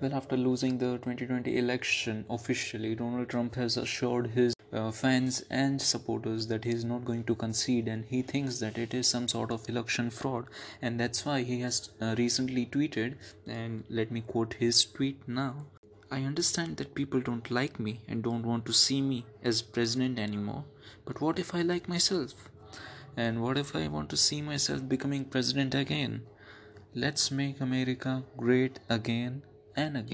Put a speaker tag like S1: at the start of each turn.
S1: Well, after losing the 2020 election officially, Donald Trump has assured his uh, fans and supporters that he is not going to concede and he thinks that it is some sort of election fraud. And that's why he has uh, recently tweeted and let me quote his tweet now. I understand that people don't like me and don't want to see me as president anymore but what if I like myself? And what if I want to see myself becoming president again? Let's make America great again and again